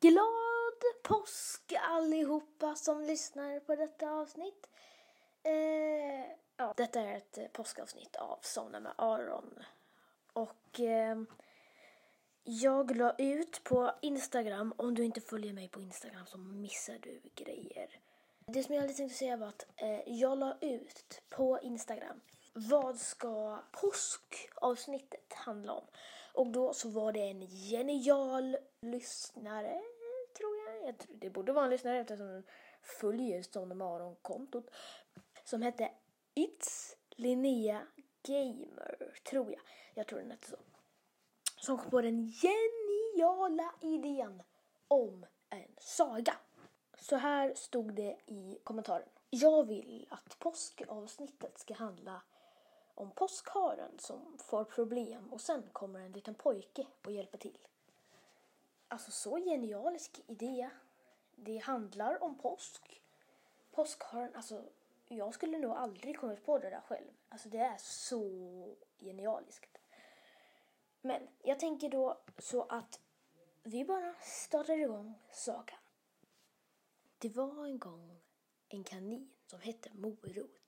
Glad påsk allihopa som lyssnar på detta avsnitt. Eh, ja, detta är ett påskavsnitt av Somna med Aron. Och eh, jag la ut på Instagram, om du inte följer mig på Instagram så missar du grejer. Det som jag hade tänkt säga var att eh, jag la ut på Instagram vad ska påskavsnittet handla om? Och då så var det en genial lyssnare, tror jag. jag tror, det borde vara en lyssnare eftersom den följer Sonne Maron-kontot. Som hette It's Linnea Gamer, tror jag. Jag tror den hette så. Som kom på den geniala idén om en saga. Så här stod det i kommentaren. Jag vill att påskavsnittet ska handla om påskharen som får problem och sen kommer en liten pojke och hjälper till. Alltså så genialisk idé. Det handlar om påsk. Påskharen, alltså jag skulle nog aldrig kommit på det där själv. Alltså det är så genialiskt. Men jag tänker då så att vi bara startar igång sagan. Det var en gång en kanin som hette Morot.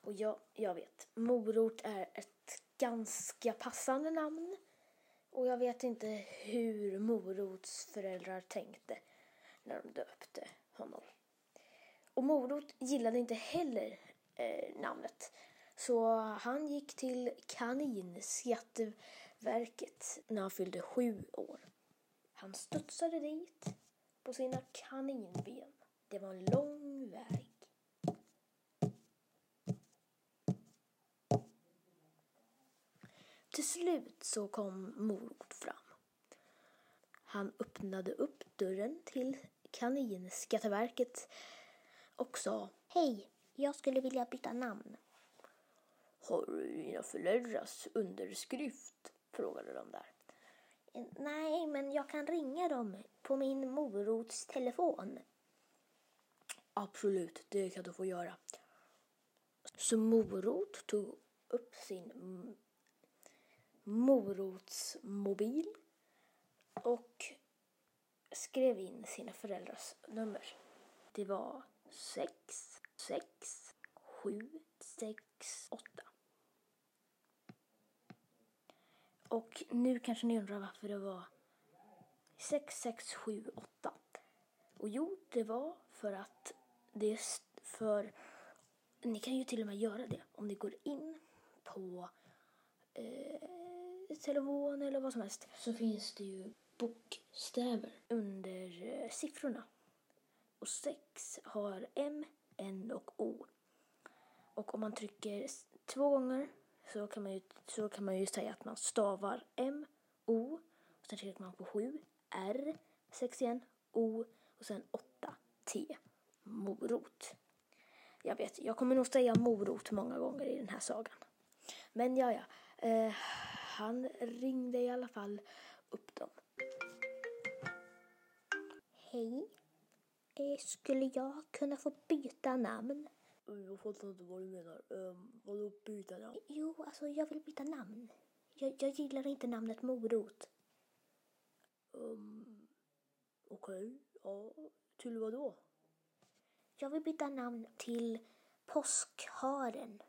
Och jag, jag vet, Morot är ett ganska passande namn. Och jag vet inte hur Morots föräldrar tänkte när de döpte honom. Och Morot gillade inte heller eh, namnet. Så han gick till Kaninskatteverket när han fyllde sju år. Han studsade dit på sina kaninben. Det var en lång väg. Till slut så kom Morot fram. Han öppnade upp dörren till Kaninskatteverket och sa Hej, jag skulle vilja byta namn. Har du dina föräldrars underskrift? frågade de där. Nej, men jag kan ringa dem på min morots telefon. Absolut, det kan du få göra. Så Morot tog upp sin morotsmobil och skrev in sina föräldrars nummer. Det var sex, sex, sju, sex, åtta. Och nu kanske ni undrar varför det var 6678. Och jo, det var för att det är för... Ni kan ju till och med göra det om ni går in på eh, telefon eller vad som helst. Så finns det ju bokstäver under eh, siffrorna. Och 6 har M, N och O. Och om man trycker två gånger så kan man ju, så kan man ju säga att man stavar M, O. Och sen trycker man på 7, R, 6 igen, O och sen 8, T. Morot. Jag vet, jag kommer nog säga morot många gånger i den här sagan. Men ja, ja. Eh, han ringde i alla fall upp dem. Hej. Eh, skulle jag kunna få byta namn? Jag fattar inte vad du menar. Um, vadå byta namn? Jo, alltså jag vill byta namn. Jag, jag gillar inte namnet Morot. Um, Okej, okay. ja, till vad då? Jag vill byta namn till Påskharen.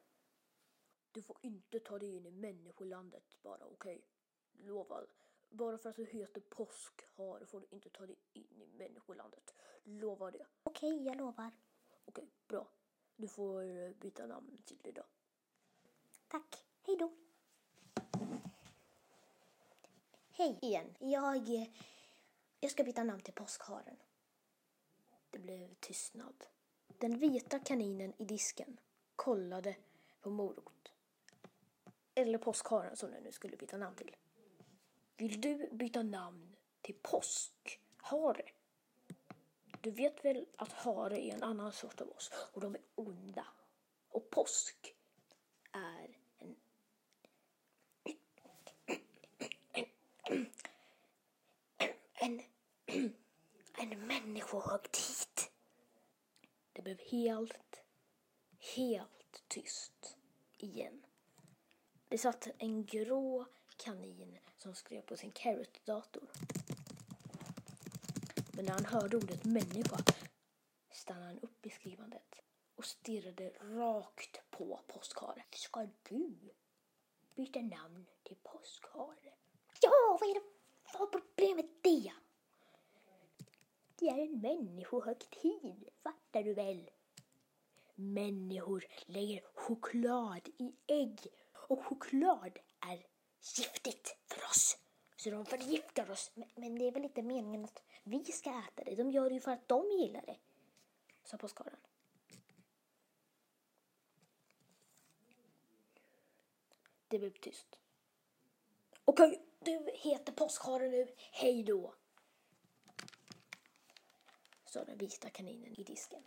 Du får inte ta dig in i människolandet bara, okej? Okay? Lovar. Bara för att du heter påskhare får du inte ta dig in i människolandet. Lovar det. Okej, okay, jag lovar. Okej, okay, bra. Du får eh, byta namn till idag. Tack. Hej då. Hej igen. Jag, eh, jag ska byta namn till påskharen. Det blev tystnad. Den vita kaninen i disken kollade på Morot. Eller påskharen som den nu skulle byta namn till. Vill du byta namn till påskhare? Du vet väl att hare är en annan sort av oss och de är onda. Och påsk är en... En... En människohögtid. Det blev helt, helt tyst igen. Det satt en grå kanin som skrev på sin Carrot-dator. Men när han hörde ordet människa stannade han upp i skrivandet och stirrade rakt på påskharen. Ska du byta namn till påskhare? Ja, vad är det vad är problemet det? Det är en människohögtid, fattar du väl? Människor lägger choklad i ägg och choklad är giftigt för oss. Så de förgiftar oss. Men, det är väl inte meningen att vi ska äta det? De gör det ju för att de gillar det, sa påskharen. Det blev tyst. Okej, du heter påskharen nu. Hej då! Sa den vita kaninen i disken.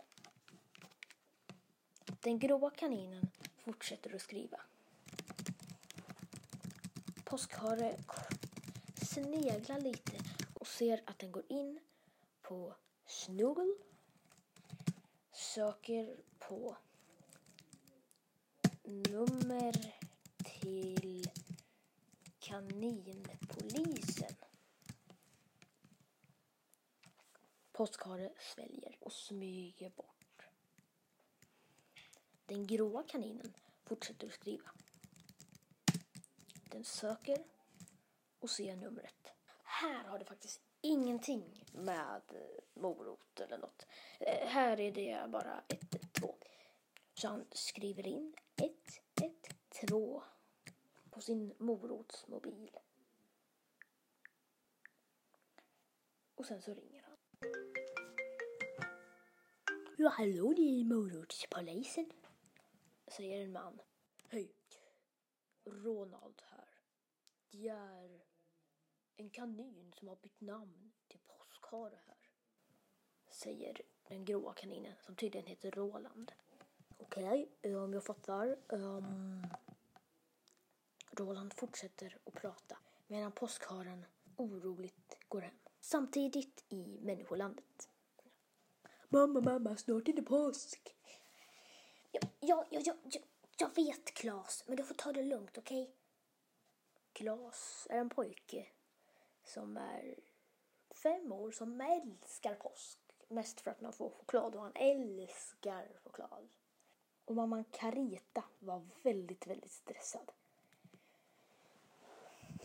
Den gråa kaninen fortsätter att skriva. Påskhare sneglar lite och ser att den går in på Snuggle. Söker på nummer till kaninpolisen. Påskhare sväljer och smyger bort. Den gråa kaninen fortsätter att skriva. Den söker och ser numret. Här har det faktiskt ingenting med eh, morot eller något. Eh, här är det bara ett, ett, två. Så han skriver in ett, ett, två på sin morotsmobil. Och sen så ringer han. Ja, hallå, det är morotspolisen. Säger en man. Hej. Ronald här. Det är en kanin som har bytt namn till påskhare här. Säger den gråa kaninen som tydligen heter Roland. Okej, om jag fattar. Um, Roland fortsätter att prata medan påskharen oroligt går hem. Samtidigt i människolandet. Mamma, mamma, snart är det påsk. Ja, ja, ja, ja, ja, jag vet, Klas, men du får ta det lugnt, okej? Klas är en pojke som är fem år som älskar påsk. Mest för att man får choklad och han älskar choklad. Och mamman Carita var väldigt, väldigt stressad.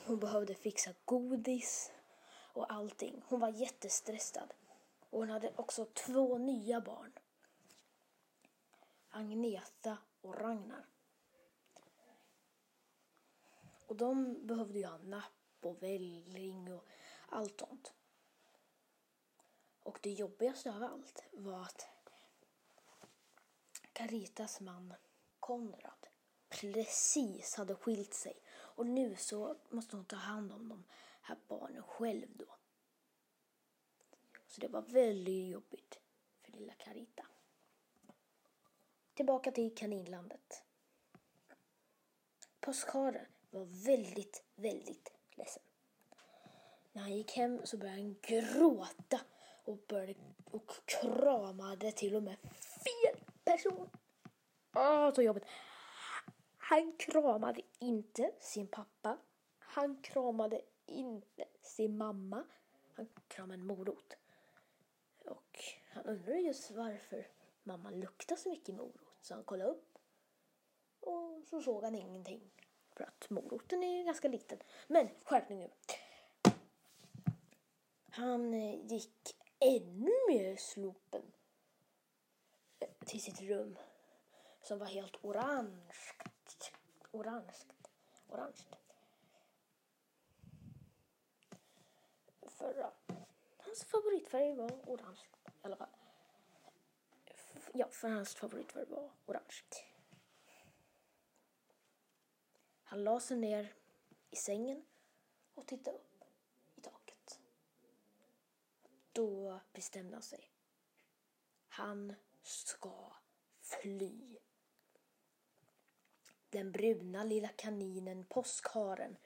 Hon behövde fixa godis och allting. Hon var jättestressad. Och hon hade också två nya barn. Agneta och Ragnar. Och de behövde ju ha napp och välling och allt sånt. Och det jobbigaste av allt var att Caritas man Konrad precis hade skilt sig och nu så måste hon ta hand om de här barnen själv då. Så det var väldigt jobbigt för lilla Carita. Tillbaka till kaninlandet. Påskharen var väldigt, väldigt ledsen. När han gick hem så började han gråta och, började, och kramade till och med fel person. Åh, så jobbigt. Han kramade inte sin pappa. Han kramade inte sin mamma. Han kramade en morot. Och han undrade just varför mamma luktade så mycket morot. Så han kollade upp och så såg han ingenting. För att moroten är ju ganska liten. Men skärpning nu. Han eh, gick ännu mer slopen eh, till sitt rum som var helt orange. Orange. Orange. För att hans favoritfärg var orange i alla fall. F- Ja, för hans favoritfärg var orange. Han la sig ner i sängen och tittade upp i taket. Då bestämde han sig. Han ska fly. Den bruna lilla kaninen Påskharen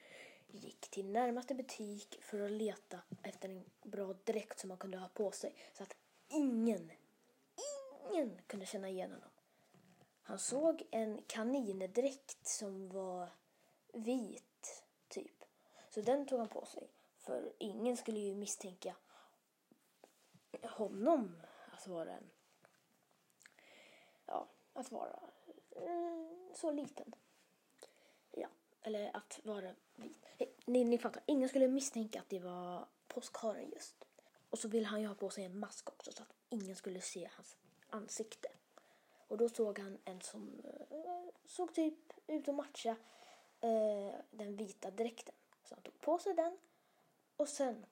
gick till närmaste butik för att leta efter en bra dräkt som han kunde ha på sig så att ingen, ingen kunde känna igen honom. Han såg en kanindräkt som var vit, typ. Så den tog han på sig. För ingen skulle ju misstänka honom att vara en, ja, att vara eh, så liten. Ja, eller att vara vit. Eh, ni, ni fattar, ingen skulle misstänka att det var påskharen just. Och så ville han ju ha på sig en mask också så att ingen skulle se hans ansikte. Och då såg han en som eh, såg typ ut att matcha eh, den vita dräkten. Så han tog på sig den och sen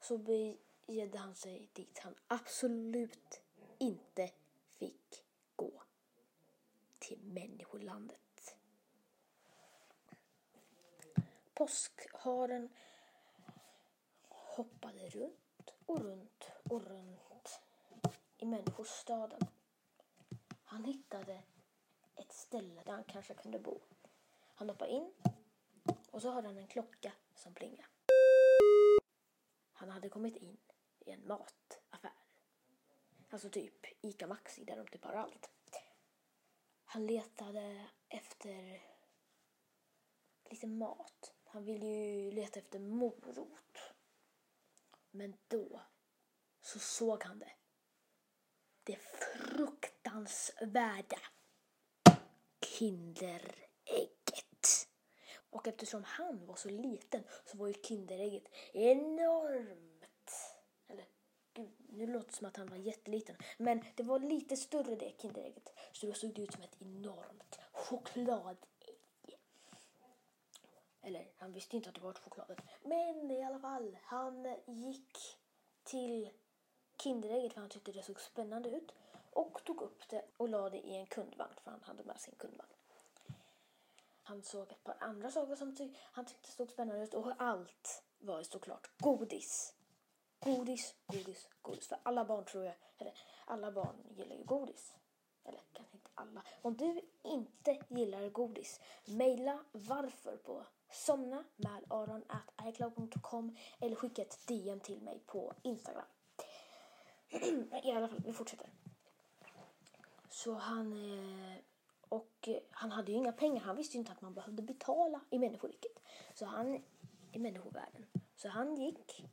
så begedde han sig dit han absolut inte fick gå. Till människolandet. Påskharen hoppade runt och runt och runt i människostaden. Han hittade ett ställe där han kanske kunde bo. Han hoppade in och så hörde han en klocka som plingade. Han hade kommit in i en mataffär. Alltså typ Ica Maxi där de typ har allt. Han letade efter lite mat. Han ville ju leta efter morot. Men då så såg han det. Det fruktansvärda Kinder och eftersom han var så liten så var ju Kinderägget enormt. Eller gud, nu låter det som att han var jätteliten. Men det var lite större det Kinderägget. Så det såg ut som ett enormt chokladägg. Eller han visste inte att det var ett chokladägg. Men i alla fall, han gick till Kinderägget för han tyckte det såg spännande ut. Och tog upp det och la det i en kundvagn för han hade med sin kundvagn. Han såg ett par andra saker som ty han tyckte såg spännande ut och allt var ju såklart godis. Godis, godis, godis. För alla barn tror jag, eller alla barn gillar ju godis. Eller kanske inte alla. Om du inte gillar godis, mejla varför på somna med aron.icloud.com eller skicka ett DM till mig på Instagram. I alla fall, vi fortsätter. Så han... eh, och eh, han hade ju inga pengar. Han visste ju inte att man behövde betala i människoriket. Så han... I människovärlden. Så han gick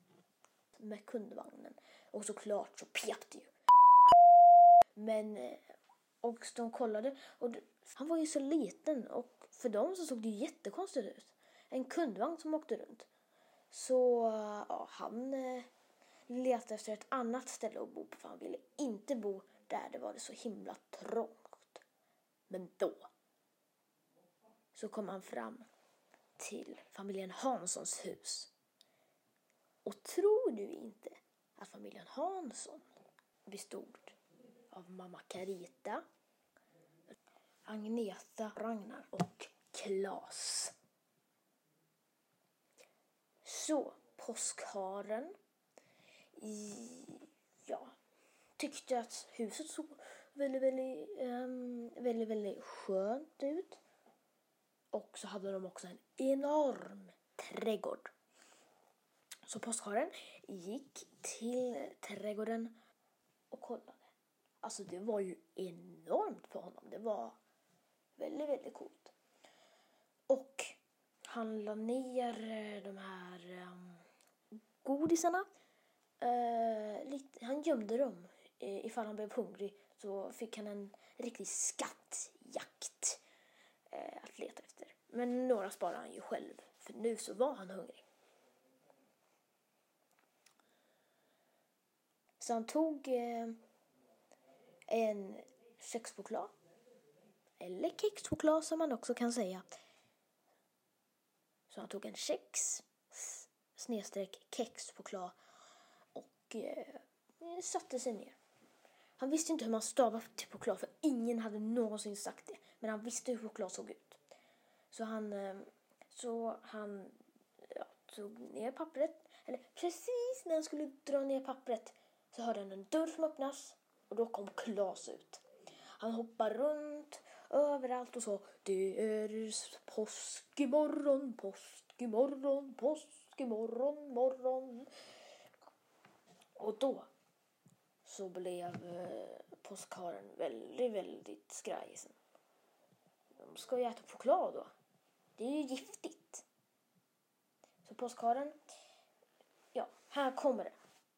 med kundvagnen. Och såklart så pep det ju. Men... Eh, och de kollade. Och han var ju så liten. Och för dem så såg det ju jättekonstigt ut. En kundvagn som åkte runt. Så ja, han eh, letade efter ett annat ställe att bo på. För han ville inte bo där det var så himla trångt. Men då så kom han fram till familjen Hanssons hus. Och tror du inte att familjen Hansson bestod av mamma Carita, Agneta, Ragnar och Klas. Så påskharen i, ja, tyckte att huset såg väldigt, väldigt, um, väldigt, väldigt skönt ut. Och så hade de också en enorm trädgård. Så påskharen gick till trädgården och kollade. Alltså det var ju enormt för honom. Det var väldigt, väldigt coolt. Och han la ner eh, de här um, godisarna. Uh, lite, han gömde dem. Eh, ifall han blev hungrig så fick han en riktig skattjakt eh, att leta efter. Men några sparade han ju själv. För nu så var han hungrig. Så han tog eh, en kexchoklad. Eller kexchoklad som man också kan säga. Så han tog en kex snedstreck kexchoklad och eh, satte sig ner. Han visste inte hur man stavar till choklad för ingen hade någonsin sagt det. Men han visste hur choklad såg ut. Så han, eh, så han ja, tog ner pappret. Eller precis när han skulle dra ner pappret så hörde han en dörr som öppnas och då kom Klas ut. Han hoppade runt överallt och sa Det är påsk imorgon, påsk imorgon, påsk imorgon, morgon. Och då så blev eh, påskharen väldigt, väldigt skrajsen. De ska ju äta choklad då. Det är ju giftigt. Så påskharen, ja, här kommer det.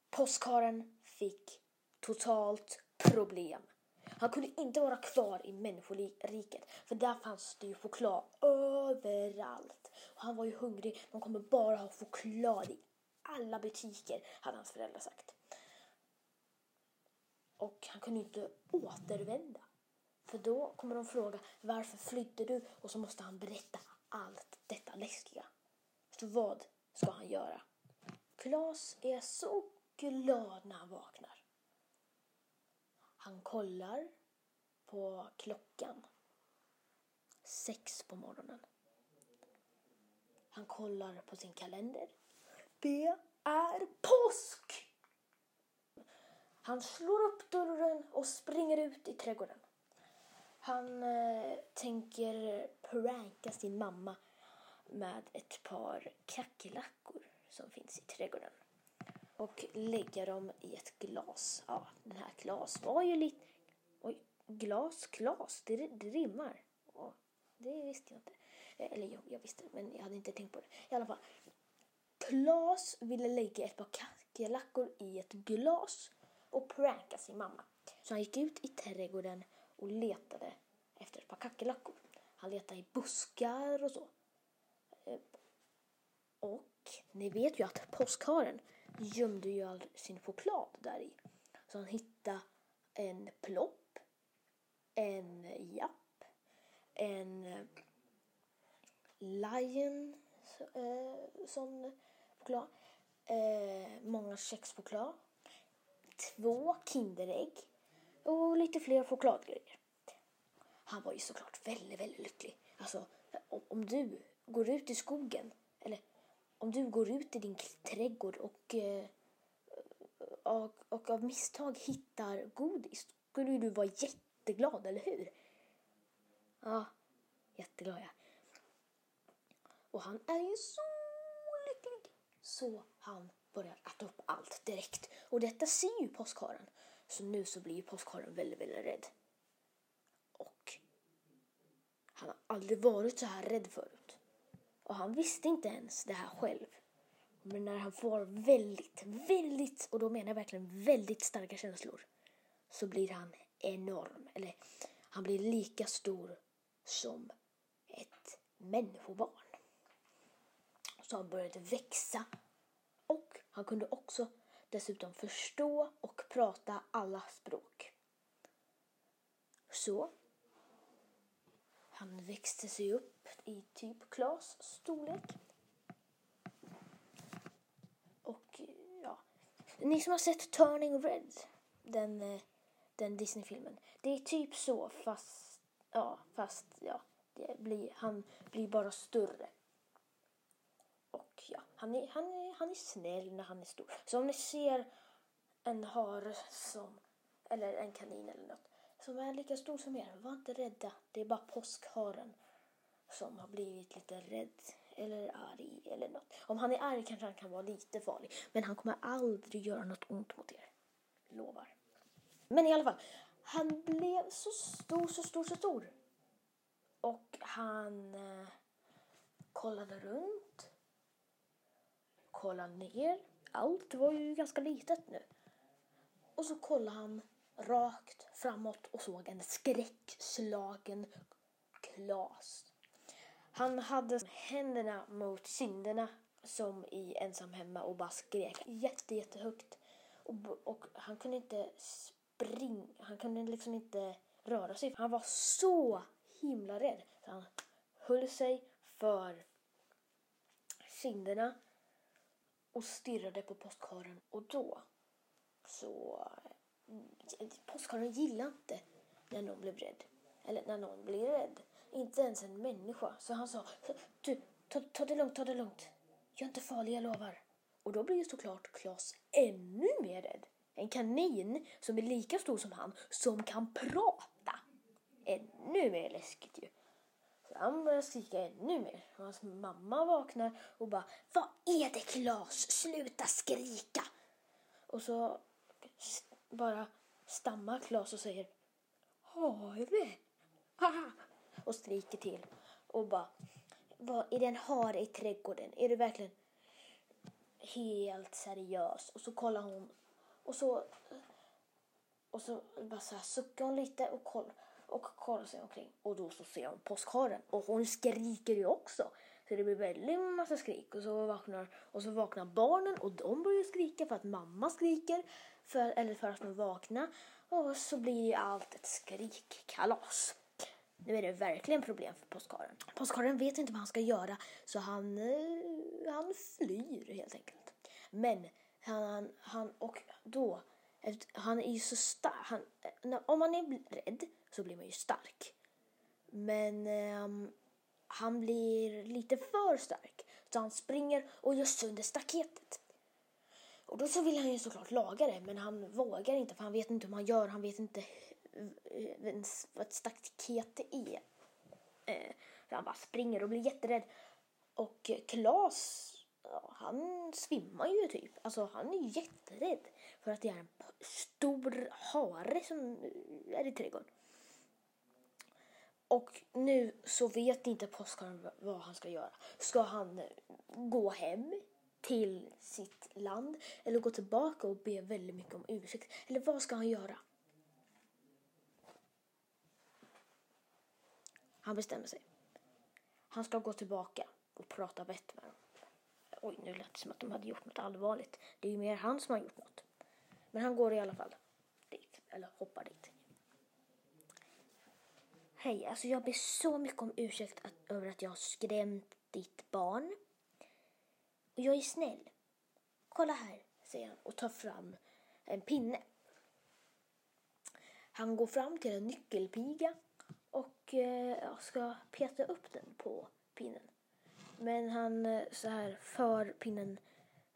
Påskharen fick fick totalt problem. Han kunde inte vara kvar i människoriket för där fanns det ju choklad överallt. Och han var ju hungrig. De kommer bara ha choklad i alla butiker, hade hans föräldrar sagt. Och han kunde inte återvända. För då kommer de fråga varför flydde du? Och så måste han berätta allt detta läskiga. Så vad ska han göra? Klas är så glad när han vaknar. Han kollar på klockan. Sex på morgonen. Han kollar på sin kalender. Det är påsk! Han slår upp dörren och springer ut i trädgården. Han eh, tänker pranka sin mamma med ett par kackerlackor som finns i trädgården. Och lägga dem i ett glas. Ja, den här glas var ju lite... Oj, glas, glas, det, det rimmar. Ja, det visste jag inte. Eh, eller jo, jag visste men jag hade inte tänkt på det. I alla fall. Klas ville lägga ett par kackerlackor i ett glas och pranka sin mamma. Så han gick ut i trädgården och letade efter ett par kackerlackor. Han letade i buskar och så. Eh, och ni vet ju att påskharen gömde ju all sin choklad där i. Så han hittade en plopp, en japp, en eh, lion eh, som choklad, eh, många kexchoklad, två Kinderägg och lite fler chokladgrejer. Han var ju såklart väldigt, väldigt lycklig. Alltså, om, du går ut i skogen, eller om du går ut i din trädgård och, eh, och, och av misstag hittar godis, skulle ju du vara jätteglad, eller hur? Ja, jätteglad ja. Och han är ju så lycklig. Så han börjar äta upp allt direkt. Och detta ser ju påskharen. Så nu så blir ju påskharen väldigt, väldigt rädd. Och han har aldrig varit så här rädd förut. Och han visste inte ens det här själv. Men när han får väldigt, väldigt, och då menar jag verkligen väldigt starka känslor, så blir han enorm. Eller han blir lika stor som ett människobarn. Så han började växa och han kunde också dessutom förstå och prata alla språk. Så han växte sig upp i typ Klas storlek. Och ja, ni som har sett Turning Red, den, eh, den Disney-filmen. Det är typ så fast, ja, fast ja, det blir, han blir bara större. Och ja, han är, han, är, han är snäll när han är stor. Så om ni ser en hare som, eller en kanin eller något, som är lika stor som er, var inte rädda. Det är bara påskharen som har blivit lite rädd eller arg eller något. Om han är arg kanske han kan vara lite farlig. Men han kommer aldrig göra något ont mot er. Lovar. Men i alla fall, han blev så stor, så stor, så stor. Och han eh, kollade runt kollar ner. Allt var ju ganska litet nu. Och så kollade han rakt framåt och såg en skräckslagen Klas. Han hade händerna mot kinderna som i ensam hemma och bara skrek jätte, jättehögt. Och, och han kunde inte springa, han kunde liksom inte röra sig. Han var så himla rädd. Så han höll sig för kinderna och stirrade på postkaren. Och då så... Eh, postkaren gillade inte när någon blev rädd. Eller när någon blir rädd. Inte ens en människa. Så han sa, du, ta, ta det lugnt, ta det lugnt. Jag är inte farlig, jag lovar. Och då blir ju såklart Klas ännu mer rädd. En kanin som är lika stor som han, som kan prata. Ännu mer läskigt ju. Han börjar skrika ännu mer. Och hans mamma vaknar och bara, vad är det Klas? Sluta skrika! Och så bara stammar Klas och säger, hare. Haha! Och skriker till. Och bara, vad, är det en hare i trädgården? Är du verkligen helt seriös? Och så kollar hon Och så, och så bara så här suckar hon lite och, kollar och kollar sig omkring. Och då så ser hon påskharen. Och hon skriker ju också. Så det blir väldigt massa skrik. Och så vaknar, och så vaknar barnen och de börjar skrika för att mamma skriker. För, eller för att de vaknar. Och så blir ju allt ett skrikkalas. Nu är det verkligen problem för påskharen. Påskharen vet inte vad han ska göra så han, eh, han flyr helt enkelt. Men han, han och då, han är ju så stark. Han, eh, om man är rädd så blir man ju stark. Men ehm, han blir lite för stark. Så han springer och gör sönder staketet. Och då så vill han ju såklart laga det men han vågar inte för han vet inte hur man gör. Han vet inte ens vad ett staket är. Eh, han bara springer och blir jätterädd. Och Klas, ja, han svimmar ju typ. Alltså han är ju jätterädd. För att det är en stor hare som är i trädgården. Och nu så vet inte påskharen vad han ska göra. Ska han eh, gå hem till sitt land eller gå tillbaka och be väldigt mycket om ursäkt? Eller vad ska han göra? Han bestämmer sig. Han ska gå tillbaka och prata vett med dem. Oj, nu lät det som att de hade gjort något allvarligt. Det är ju mer han som har gjort något. Men han går i alla fall dit, eller hoppar dit. Hej, alltså jag ber så mycket om ursäkt att, över att jag har skrämt ditt barn. Och jag är snäll. Kolla här, säger han och tar fram en pinne. Han går fram till en nyckelpiga och eh, ska peta upp den på pinnen. Men han eh, så här för pinnen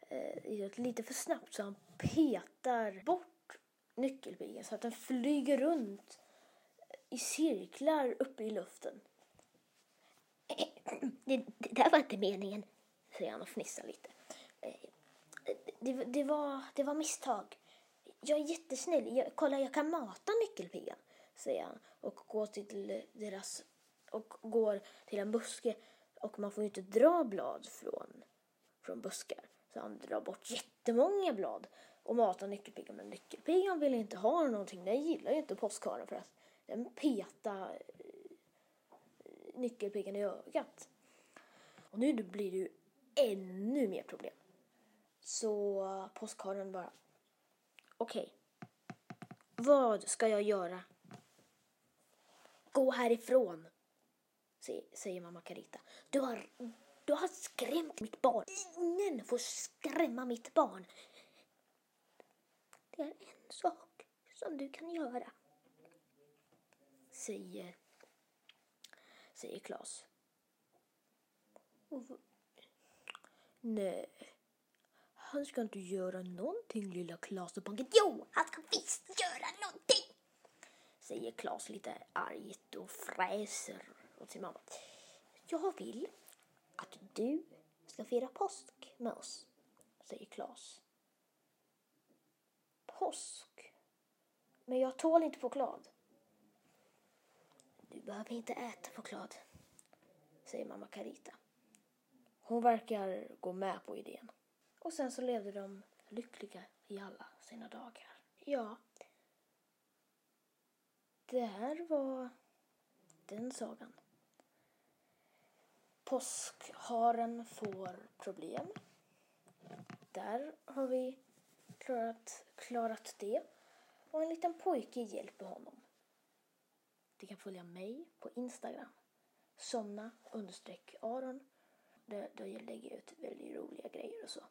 eh, lite för snabbt så han petar bort nyckelpigan så att den flyger runt i cirklar uppe i luften. Det, det där var inte meningen, säger han och fnissar lite. Eh, det, det, var, det var misstag. Jag är jättesnäll. Jag, kolla, jag kan mata nyckelpigan, säger han och går till deras och går till en buske och man får ju inte dra blad från, från buskar. Så han drar bort jättemånga blad och matar nyckelpigan. Men nyckelpigan vill inte ha någonting. Den gillar ju inte påskharen för att den petar eh, nyckelpigan i ögat. Och nu blir det ju ännu mer problem. Så påskharen bara, okej, vad ska jag göra? Gå härifrån, säger, säger mamma Carita. Du har, du har skrämt mitt barn. Ingen får skrämma mitt barn. Det är en sak som du kan göra, säger, säger Klas. Och Nej, han ska inte göra någonting lilla Klas och banken. Jo, han ska visst göra någonting! Säger Klas lite argt och fräser åt sin mamma. Jag vill att du ska fira påsk med oss, säger Klas. Påsk? Men jag tål inte choklad. Du behöver inte äta choklad, säger mamma Carita. Hon verkar gå med på idén. Och sen så levde de lyckliga i alla sina dagar. Ja. Det här var den sagan. Påskharen får problem. Där har vi klarat, klarat det. Och en liten pojke hjälper honom. Du kan följa mig på Instagram. Somna understreck Aron. Där, där jag lägger ut väldigt roliga grejer och så.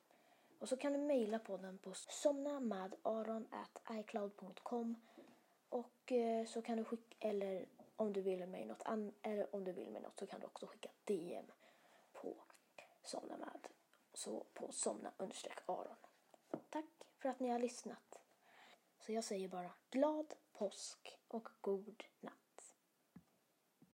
Och så kan du mejla på den på somnamadaron@icloud.com och eh, så kan du skicka eller om du vill mig något an, eller om du vill mig något så kan du också skicka DM på somnamad. så på somna understreck Aron. Tack för att ni har lyssnat. Så jag säger bara glad påsk och god natt.